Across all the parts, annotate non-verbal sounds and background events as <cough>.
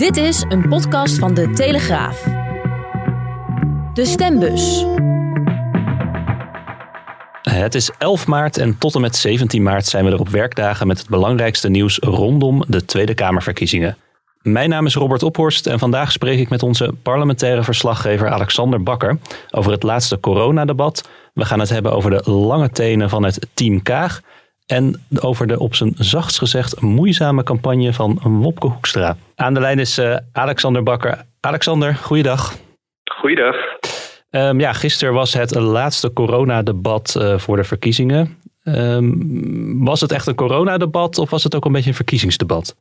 Dit is een podcast van De Telegraaf. De Stembus. Het is 11 maart en tot en met 17 maart zijn we er op werkdagen met het belangrijkste nieuws rondom de Tweede Kamerverkiezingen. Mijn naam is Robert Ophorst en vandaag spreek ik met onze parlementaire verslaggever Alexander Bakker over het laatste coronadebat. We gaan het hebben over de lange tenen van het Team Kaag en over de op zijn zachtst gezegd moeizame campagne van Wopke Hoekstra. Aan de lijn is uh, Alexander Bakker. Alexander, goeiedag. Goeiedag. Um, ja, gisteren was het laatste coronadebat uh, voor de verkiezingen. Um, was het echt een coronadebat of was het ook een beetje een verkiezingsdebat?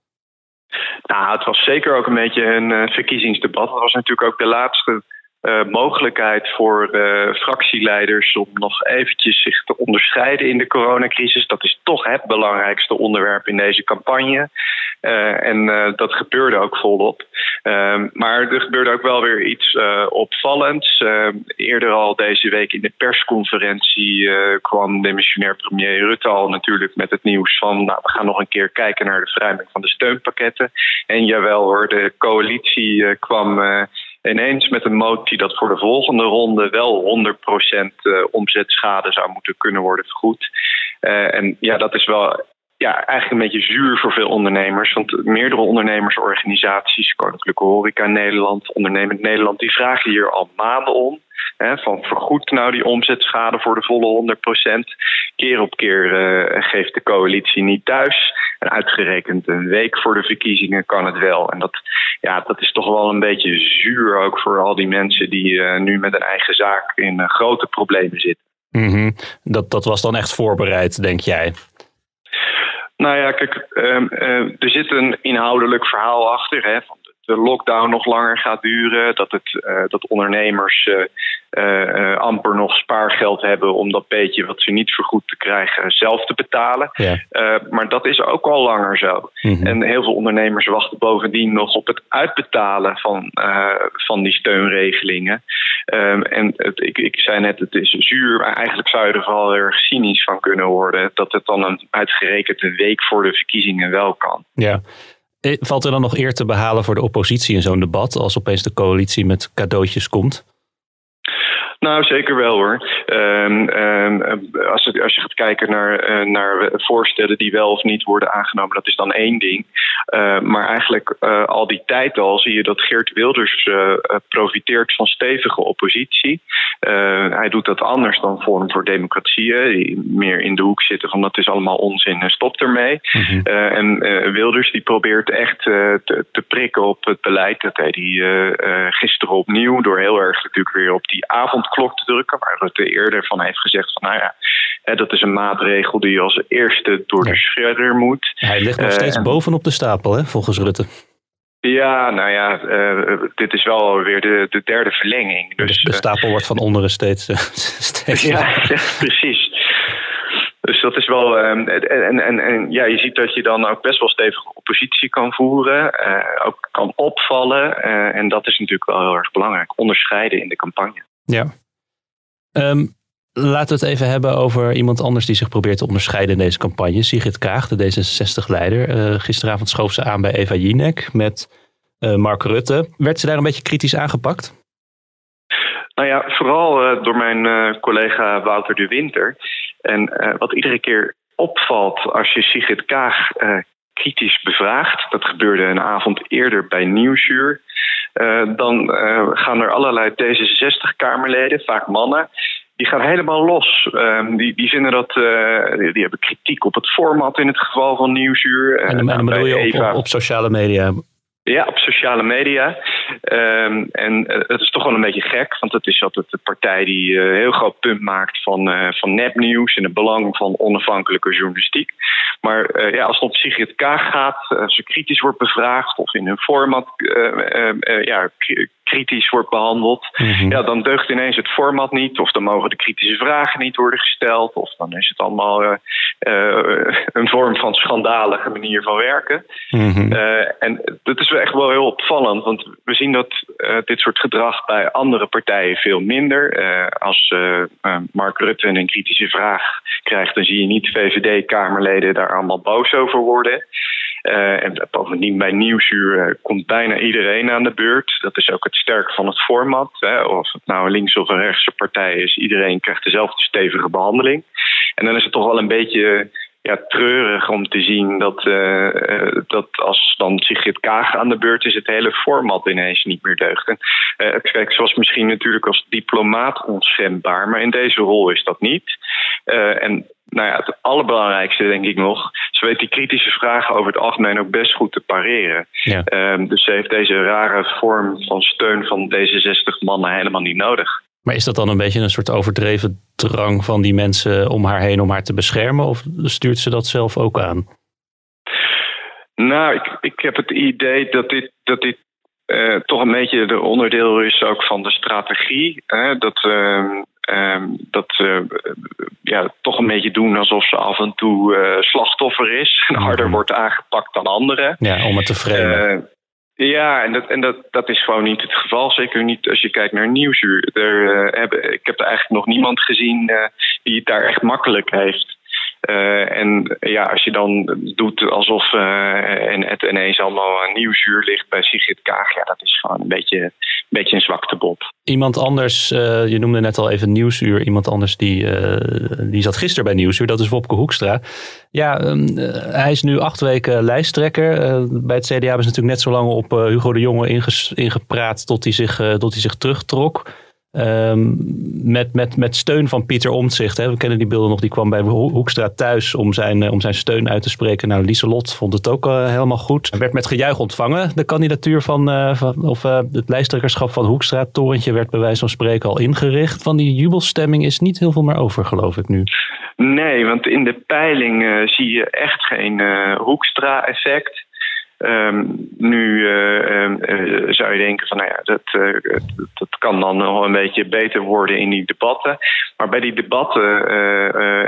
Nou, het was zeker ook een beetje een uh, verkiezingsdebat. Het was natuurlijk ook de laatste uh, mogelijkheid voor uh, fractieleiders om nog eventjes zich te onderscheiden in de coronacrisis. Dat is toch het belangrijkste onderwerp in deze campagne. Uh, en dat gebeurde ook volop. maar er gebeurde ook wel weer iets opvallends. eerder al deze week in de persconferentie kwam demissionair premier Rutte al natuurlijk met het nieuws van nou, we gaan nog een keer kijken naar de verruiming van de steunpakketten. En jawel hoor, de coalitie kwam ineens met een motie dat voor de volgende ronde wel 100% uh, omzetschade zou moeten kunnen worden vergoed. Uh, en ja, dat is wel ja, eigenlijk een beetje zuur voor veel ondernemers. Want meerdere ondernemersorganisaties, Koninklijke Horeca Nederland, Ondernemend Nederland, die vragen hier al maanden om. Hè, van vergoed nou die omzetschade voor de volle 100%. Keer op keer uh, geeft de coalitie niet thuis. En uitgerekend een week voor de verkiezingen kan het wel. En dat, ja, dat is toch wel een beetje zuur ook voor al die mensen die uh, nu met een eigen zaak in uh, grote problemen zitten. Mm -hmm. dat, dat was dan echt voorbereid, denk jij? Nou ja, kijk, uh, er zit een inhoudelijk verhaal achter. Hè, van de lockdown nog langer gaat duren. Dat, het, uh, dat ondernemers uh, uh, amper nog spaargeld hebben om dat beetje wat ze niet vergoed te krijgen zelf te betalen. Ja. maar dat is ook al langer zo. Mm -hmm. En heel veel ondernemers wachten bovendien nog op het uitbetalen van, van die steunregelingen. Um, en het, ik, ik zei net, het is zuur, maar eigenlijk zou je er vooral erg cynisch van kunnen worden. Dat het dan een uitgerekend een week voor de verkiezingen wel kan. Ja. Valt er dan nog eer te behalen voor de oppositie in zo'n debat als opeens de coalitie met cadeautjes komt? Nou, zeker wel hoor. Um, um, als, het, als, je gaat kijken naar, uh, naar voorstellen die wel of niet worden aangenomen, dat is dan één ding. Uh, maar eigenlijk uh, al die tijd al zie je dat Geert Wilders profiteert van stevige oppositie. hij doet dat anders dan Forum voor Democratie, die meer in de hoek zitten van dat is allemaal onzin en stop ermee. Mm -hmm. en Wilders die probeert echt te, te, prikken op het beleid. Dat hij gisteren opnieuw door heel erg natuurlijk weer op die avond klok te drukken, waar Rutte eerder van heeft gezegd van nou ja, hè, dat is een maatregel die als eerste door de shredder moet. Hij ligt nog steeds uh, bovenop de stapel, hè, volgens Rutte. Ja, nou ja, uh, dit is wel weer de, de derde verlenging. Dus, de, de stapel wordt van onderen steeds. Uh, <laughs> steeds ja, ja, precies. Dus dat is wel. Um, en, en, en ja, je ziet dat je dan ook best wel stevige oppositie kan voeren. Uh, ook kan opvallen. En dat is natuurlijk wel heel erg belangrijk. Onderscheiden in de campagne. Ja. Um, laten we het even hebben over iemand anders die zich probeert te onderscheiden in deze campagne. Sigrid Kaag, de D66-leider. Uh, gisteravond schoof ze aan bij Eva Jinek met uh, Mark Rutte. Werd ze daar een beetje kritisch aangepakt? Nou ja, vooral uh, door mijn collega Wouter de Winter. En wat iedere keer opvalt als je Sigrid Kaag kritisch bevraagt, dat gebeurde een avond eerder bij Nieuwsuur. Uh, dan uh, gaan er allerlei D66-Kamerleden, vaak mannen, die gaan helemaal los. Uh, die, die vinden dat, die, die, hebben kritiek op het format in het geval van Nieuwsuur. en dan, en dan bedoel je op, op, op, sociale media? Ja, op sociale media. Ehm, en het is toch wel een beetje gek, want het is altijd de partij die uh, heel groot punt maakt van, van nepnieuws en het belang van onafhankelijke journalistiek. Maar ja, als het om Sigrid Kaag gaat, als ze kritisch wordt bevraagd of in hun format ja, kritisch wordt behandeld, mhm. ja, dan deugt ineens het format niet, of dan mogen de kritische vragen niet worden gesteld, of dan is het allemaal een vorm van schandalige manier van werken. Mhm. uh, en dat is echt wel heel opvallend, want we zien dat dit soort gedrag bij andere partijen veel minder. als Mark Rutte een kritische vraag krijgt, dan zie je niet VVD-Kamerleden daar allemaal boos over worden. Uh, en bovendien bij Nieuwsuur uh, komt bijna iedereen aan de beurt. Dat is ook het sterk van het format. Hè. Of het nou een links of een rechtse partij is, iedereen krijgt dezelfde stevige behandeling. En dan is het toch wel een beetje ja, treurig om te zien dat, uh, dat als dan Sigrid Kaag aan de beurt is, het hele format ineens niet meer deugt. En, uh, kijk, ze was misschien natuurlijk als diplomaat onschendbaar, maar in deze rol is dat niet. en nou ja, het allerbelangrijkste denk ik nog, ze weet die kritische vragen over het algemeen ook best goed te pareren. Ja. Um, dus ze heeft deze rare vorm van steun van deze 60 mannen helemaal niet nodig. Maar is dat dan een beetje een soort overdreven drang van die mensen om haar heen om haar te beschermen? Of stuurt ze dat zelf ook aan? Nou, ik, ik heb het idee dat dit, dat dit uh, toch een beetje de onderdeel is ook van de strategie. Hè? Dat, uh, um, dat uh, ja, toch een beetje doen alsof ze af en toe uh, slachtoffer is. En harder mhm. wordt aangepakt dan anderen. Ja, om het te framen. Ja, en, dat, en dat, dat is gewoon niet het geval. Zeker niet als je kijkt naar Nieuwsuur. Er, uh, hebben, ik heb er eigenlijk nog niemand gezien uh, die het daar echt makkelijk heeft. Uh, en ja, als je dan doet alsof en het ineens allemaal een nieuwsuur ligt bij Sigrid Kaag, ja, dat is gewoon een beetje, een beetje een zwaktebod. Iemand anders, je noemde net al even Nieuwsuur, iemand anders die, die zat gisteren bij Nieuwsuur, dat is Wopke Hoekstra. Ja, um, hij is nu acht weken lijsttrekker. bij het CDA hebben ze natuurlijk net zo lang op Hugo de Jonge ingepraat tot hij zich, tot hij zich terugtrok. Um, met, met, met steun van Pieter Omtzigt. Hè. We kennen die beelden nog. Die kwam bij Hoekstra thuis om zijn, eh, om zijn steun uit te spreken. Nou, Lieselot vond het ook uh, helemaal goed. Hij werd met gejuich ontvangen. De kandidatuur van, uh, van of het lijsttrekkerschap van Hoekstra. Torentje werd bij wijze van spreken al ingericht. Van die jubelstemming is niet heel veel meer over, geloof ik nu. Nee, want in de peiling zie je echt geen Hoekstra-effect. Um, nu uh, uh, zou je denken van nou ja, dat, uh, dat kan dan nog een beetje beter worden in die debatten. Maar bij die debatten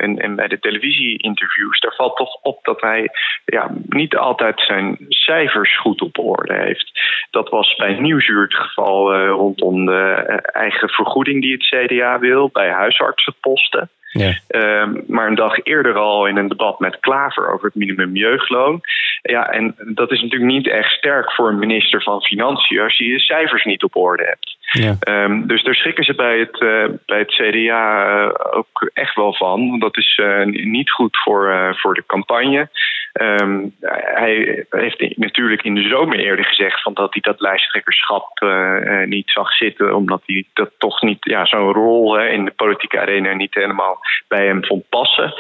en, en, bij de televisie-interviews, daar valt toch op dat hij ja, niet altijd zijn cijfers goed op orde heeft. Dat was bij Nieuwsuur het geval rondom de eigen vergoeding die het CDA wil, bij huisartsenposten. Ja. Um, maar een dag eerder al in een debat met Klaver over het minimumjeugdloon. Ja, en dat is natuurlijk niet echt sterk voor een minister van Financiën als je je cijfers niet op orde hebt. Ja. Um, dus daar schrikken ze bij het, uh, bij het CDA eh, ook echt wel van. Dat is uh, niet goed voor, voor de campagne. Um, hij heeft natuurlijk in de zomer eerder gezegd van dat hij dat lijsttrekkerschap niet zag zitten, omdat hij dat toch niet, ja, zo'n rol in de politieke arena niet helemaal bij hem vond passen.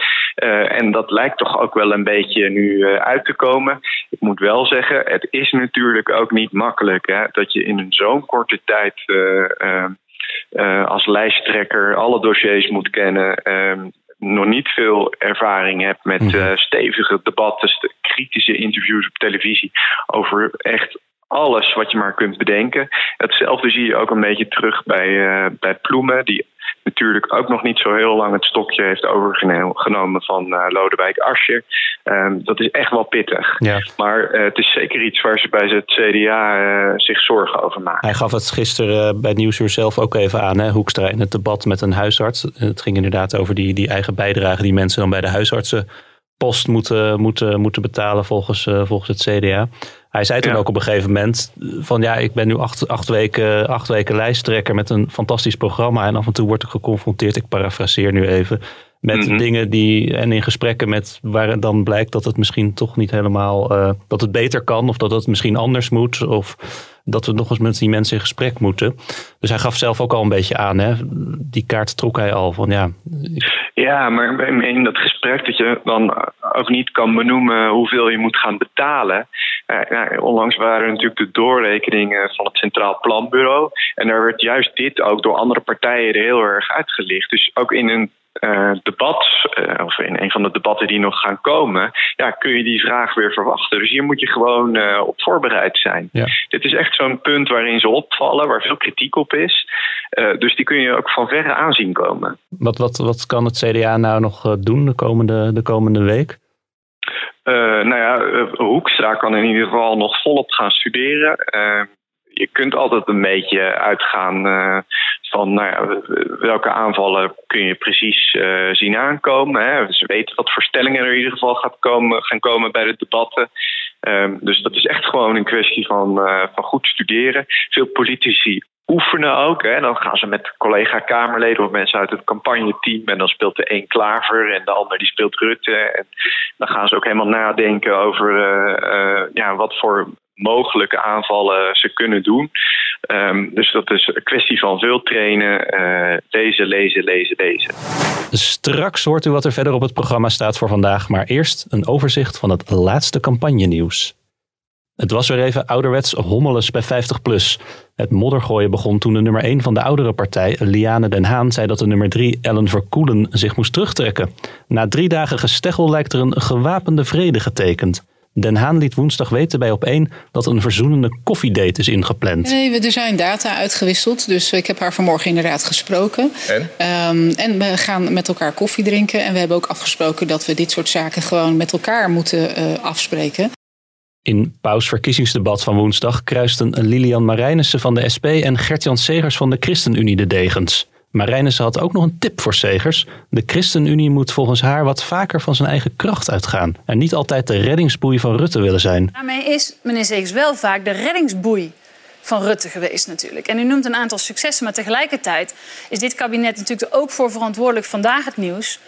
En dat lijkt toch ook wel een beetje nu uit te komen. Ik moet wel zeggen, het is natuurlijk ook niet makkelijk hè, dat je in zo'n korte tijd als lijsttrekker alle dossiers moet kennen. Ehm, nog niet veel ervaring hebt met mhm. stevige debatten, kritische interviews op televisie over echt alles wat je maar kunt bedenken. Hetzelfde zie je ook een beetje terug bij, uh, bij Ploemen, die natuurlijk ook nog niet zo heel lang het stokje heeft overgenomen van uh, Lodewijk Asscher. Um, dat is echt wel pittig. Ja. Maar uh, het is zeker iets waar ze bij het CDA zich zorgen over maken. Hij gaf het gisteren bij Nieuwsuur zelf ook even aan, hè, Hoekstra, in het debat met een huisarts. Het ging inderdaad over die, die eigen bijdrage die mensen dan bij de huisartsen post moeten, moeten, moeten betalen volgens, volgens het CDA. Hij zei toen ook op een gegeven moment van ja, ik ben nu acht, acht, weken, acht weken lijsttrekker met een fantastisch programma. En af en toe word ik geconfronteerd, ik parafraseer nu even, met mhm. dingen die en in gesprekken met waar dan blijkt dat het misschien toch niet helemaal, uh, dat het beter kan of dat het misschien anders moet. Of dat we nog eens met die mensen in gesprek moeten. Dus hij gaf zelf ook al een beetje aan, hè? die kaart trok hij al van ja. Ja, maar in dat gesprek dat je dan ook niet kan benoemen hoeveel je moet gaan betalen. Ja, onlangs waren natuurlijk de doorrekeningen van het Centraal Planbureau. En daar werd juist dit ook door andere partijen er heel erg uitgelicht. Dus ook in een uh, debat, uh, of in een van de debatten die nog gaan komen, ja, kun je die vraag weer verwachten. Dus hier moet je gewoon uh, op voorbereid zijn. Ja. Dit is echt zo'n punt waarin ze opvallen, waar veel kritiek op is. dus die kun je ook van verre aanzien komen. Wat, wat, wat kan het CDA nou nog doen de komende, de komende week? Nou ja, Hoekstra kan in ieder geval nog volop gaan studeren je kunt altijd een beetje uitgaan van nou ja, welke aanvallen kun je precies zien aankomen. Hè. Ze weten wat voorstellingen er in ieder geval gaat komen, gaan komen bij de debatten. Um, dus dat is echt gewoon een kwestie van, uh, van goed studeren. Veel politici oefenen ook. Hè. Dan gaan ze met collega-Kamerleden of mensen uit het campagneteam. En dan speelt de een Klaver en de ander die speelt Rutte. En dan gaan ze ook helemaal nadenken over uh, uh, ja, wat voor mogelijke aanvallen ze kunnen doen. Um, dus dat is een kwestie van veel trainen, uh, lezen, lezen, lezen, lezen. Straks hoort u wat er verder op het programma staat voor vandaag, maar eerst een overzicht van het laatste campagnenieuws. Het was weer even ouderwets hommeles bij 50PLUS. Het moddergooien begon toen de nummer 1 van de oudere partij, Liane Den Haan, zei dat de nummer 3, Ellen Verkoelen, zich moest terugtrekken. Na drie dagen gesteggel lijkt er een gewapende vrede getekend. Den Haan liet woensdag weten bij Op1 dat een verzoenende koffiedate is ingepland. Nee, er zijn data uitgewisseld. Dus ik heb haar vanmorgen inderdaad gesproken. En? Um, en we gaan met elkaar koffie drinken. En we hebben ook afgesproken dat we dit soort zaken gewoon met elkaar moeten uh, afspreken. In Paus verkiezingsdebat van woensdag kruisten Lilian Marijnissen van de SP en Gert-Jan Segers van de ChristenUnie de degens. Marijnissen had ook nog een tip voor Segers. De ChristenUnie moet volgens haar wat vaker van zijn eigen kracht uitgaan. En niet altijd de reddingsboei van Rutte willen zijn. Daarmee is meneer Segers wel vaak de reddingsboei van Rutte geweest natuurlijk. En u noemt een aantal successen, maar tegelijkertijd is dit kabinet natuurlijk ook voor verantwoordelijk vandaag het nieuws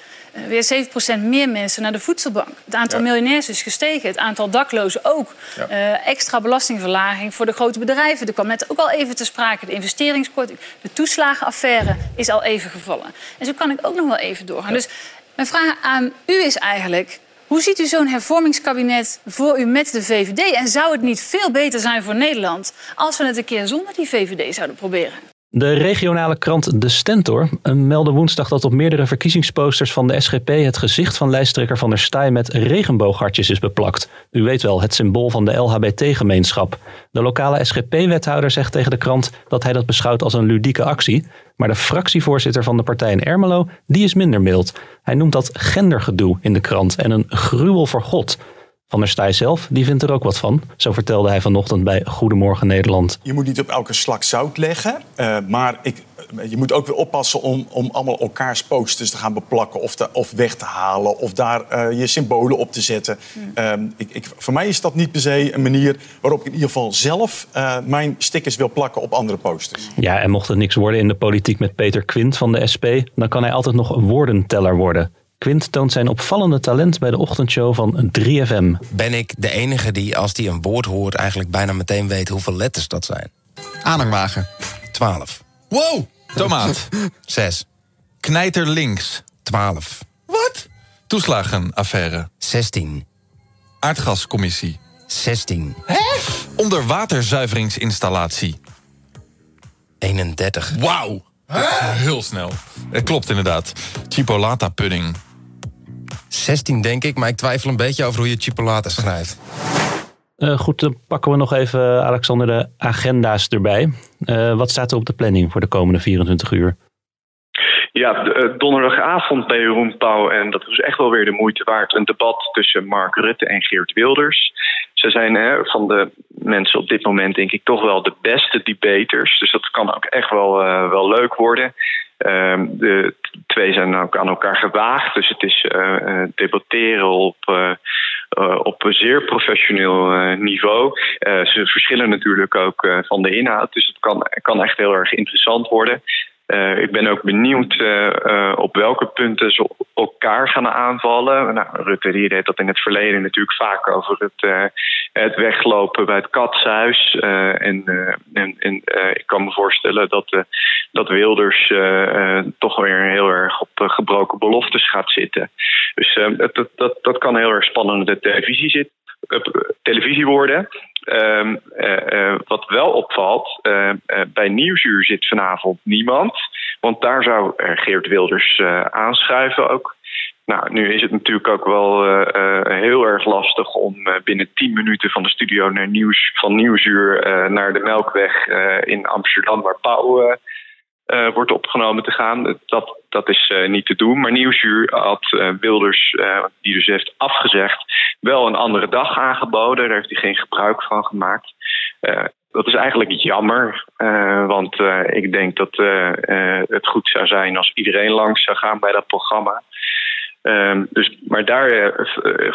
weer 7% meer mensen naar de voedselbank. Het aantal ja. miljonairs is gestegen, het aantal daklozen ook. Ja. Uh, extra belastingverlaging voor de grote bedrijven. Er kwam net ook al even te sprake. De investeringskorting, de toeslagenaffaire is al even gevallen. En zo kan ik ook nog wel even doorgaan. Ja. Dus mijn vraag aan u is eigenlijk... Hoe ziet u zo'n hervormingskabinet voor u met de VVD? En zou het niet veel beter zijn voor Nederland als we het een keer zonder die VVD zouden proberen? De regionale krant De Stentor meldde woensdag dat op meerdere verkiezingsposters van de SGP het gezicht van lijsttrekker Van der Staaij met regenbooghartjes is beplakt. U weet wel, het symbool van de LHBT-gemeenschap. De lokale SGP-wethouder zegt tegen de krant dat hij dat beschouwt als een ludieke actie. Maar de fractievoorzitter van de partij in Ermelo, die is minder mild. Hij noemt dat gendergedoe in de krant en een gruwel voor God. Van der Staaij zelf, die vindt er ook wat van. Zo vertelde hij vanochtend bij Goedemorgen Nederland. Je moet niet op elke slak zout leggen. Uh, maar ik, je moet ook weer oppassen om, om allemaal elkaars posters te gaan beplakken... of, te, of weg te halen of daar uh, je symbolen op te zetten. Mm. Uh, ik, ik, voor mij is dat niet per se een manier waarop ik in ieder geval zelf... Uh, mijn stickers wil plakken op andere posters. Ja, en mocht het niks worden in de politiek met Peter Quint van de SP... dan kan hij altijd nog woordenteller worden... Quint toont zijn opvallende talent bij de ochtendshow van 3FM. Ben ik de enige die, als die een woord hoort, eigenlijk bijna meteen weet hoeveel letters dat zijn? Aanhangwagen. 12. Wow! Tomaat. <laughs> 6. Knijter links. 12. Wat? Toeslagenaffaire. 16. Aardgascommissie. 16. Hè? Onderwaterzuiveringsinstallatie. 31. Wauw! Heel snel. Het klopt inderdaad. Chipolata pudding. 16 denk ik, maar ik twijfel een beetje over hoe je chipolata schrijft. Uh, goed, dan pakken we nog even, Alexander, de agenda's erbij. Uh, wat staat er op de planning voor de komende 24 uur? Ja, de, donderdagavond bij Jeroen Pauw, en dat was echt wel weer de moeite waard, een debat tussen Mark Rutte en Geert Wilders. Ze zijn hè, van de mensen op dit moment denk ik toch wel de beste debaters. Dus dat kan ook echt wel, uh, wel leuk worden. Um, de twee zijn aan elkaar gewaagd. Dus het is uh, debatteren op, uh, op een zeer professioneel niveau. ze verschillen natuurlijk ook van de inhoud. Dus het kan, kan echt heel erg interessant worden. Uh, ik ben ook benieuwd uh, uh, op welke punten ze elkaar gaan aanvallen. Nou, Rutte die deed dat in het verleden natuurlijk vaak over het, het weglopen bij het katshuis. en en, ik kan me voorstellen dat, dat Wilders toch weer heel erg op gebroken beloftes gaat zitten. Dus dat, dat, dat kan heel erg spannende televisie zitten televisie worden. Ehm, wat wel opvalt, bij Nieuwsuur zit vanavond niemand. Want daar zou Geert Wilders aanschuiven ook. Nou, nu is het natuurlijk ook wel heel erg lastig om binnen 10 minuten van de studio naar nieuws, van Nieuwsuur naar de Melkweg in Amsterdam, waar Pauw wordt opgenomen te gaan. Dat, dat is uh, niet te doen. Maar Nieuwsuur had uh, Wilders, die dus heeft afgezegd, wel een andere dag aangeboden. Daar heeft hij geen gebruik van gemaakt. dat is eigenlijk jammer, want ik denk dat het goed zou zijn als iedereen langs zou gaan bij dat programma. Um, dus, maar daar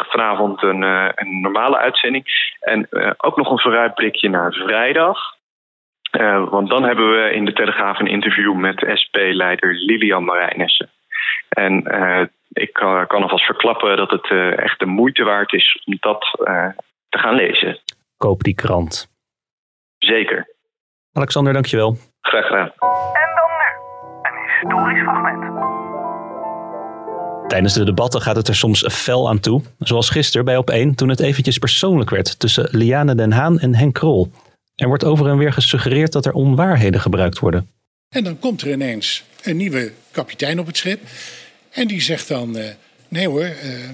vanavond een, een normale uitzending. En ook nog een vooruitblikje naar vrijdag. Uh, want dan hebben we in de Telegraaf een interview met SP-leider Lilian Marijnissen. En uh, ik kan, kan alvast verklappen dat het uh, echt de moeite waard is om dat te gaan lezen. Koop die krant. Zeker. Alexander, dankjewel. Graag gedaan. En dan nu, een historisch fragment. Tijdens de debatten gaat het er soms fel aan toe. Zoals gisteren bij Op1 toen het eventjes persoonlijk werd tussen Liane den Haan en Henk Krol. Er wordt over en weer gesuggereerd dat er onwaarheden gebruikt worden. En dan komt er ineens een nieuwe kapitein op het schip. En die zegt dan: uh, Nee hoor, uh,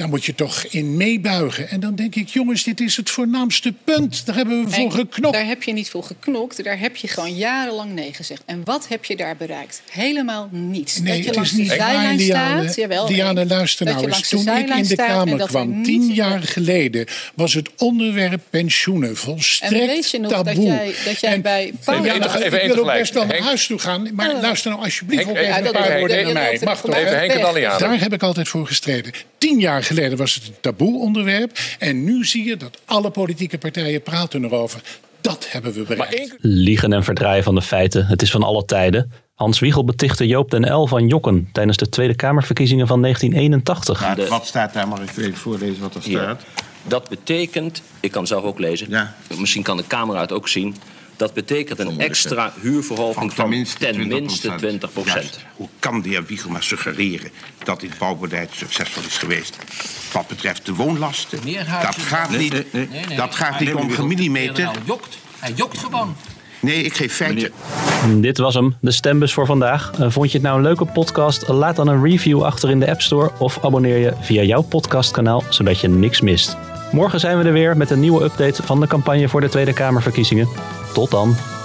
daar moet je toch in meebuigen. En dan denk ik, jongens, dit is het voornaamste punt. Daar hebben we voor geknokt. Daar heb je niet voor geknokt. Daar heb je gewoon jarenlang nee gezegd. En wat heb je daar bereikt? Helemaal niets. Nee, dat je langs de zijlijn staat. Jawel, Diana, luister nou eens. Toen ik in de Kamer kwam, tien jaar geleden, was het onderwerp pensioenen volstrekt taboe. En weet je nog taboe. dat jij, dat jij en, bij Paul... Ja, nou, even ik wil ook best wel naar huis toe gaan. Maar oh. luister nou alsjeblieft Henk, ook even een paar woorden naar mij. Mag toch? Even Henk en Daar heb ik altijd voor gestreden. Tien jaar geleden was het een taboe onderwerp. En nu zie je dat alle politieke partijen praten erover. Dat hebben we bereikt. Liegen en verdraaien van de feiten. Het is van alle tijden. Hans Wiegel betichtte Joop den L van Jokken tijdens de Tweede Kamerverkiezingen van 1981. Nou, wat staat daar? Mag ik even voorlezen wat er staat? Dat betekent, ik kan zelf ook lezen, ja. misschien kan de camera het ook zien. Dat betekent een extra huurverhoging van tenminste 20 procent. hoe kan de heer Wiegel maar suggereren dat dit bouwbeleid succesvol is geweest? Wat betreft de woonlasten, dat gaat niet, dat gaat niet om gemillimeter. Hij jokt, hij jokt gewoon. Nee, ik geef feiten. Dit was hem, de stembus voor vandaag. Eh, vond je het nou een leuke podcast? Laat dan een review achter in de App Store of abonneer je via jouw podcastkanaal, zodat je niks mist. Morgen zijn we er weer met een nieuwe update van de campagne voor de Tweede Kamerverkiezingen. Tot dan.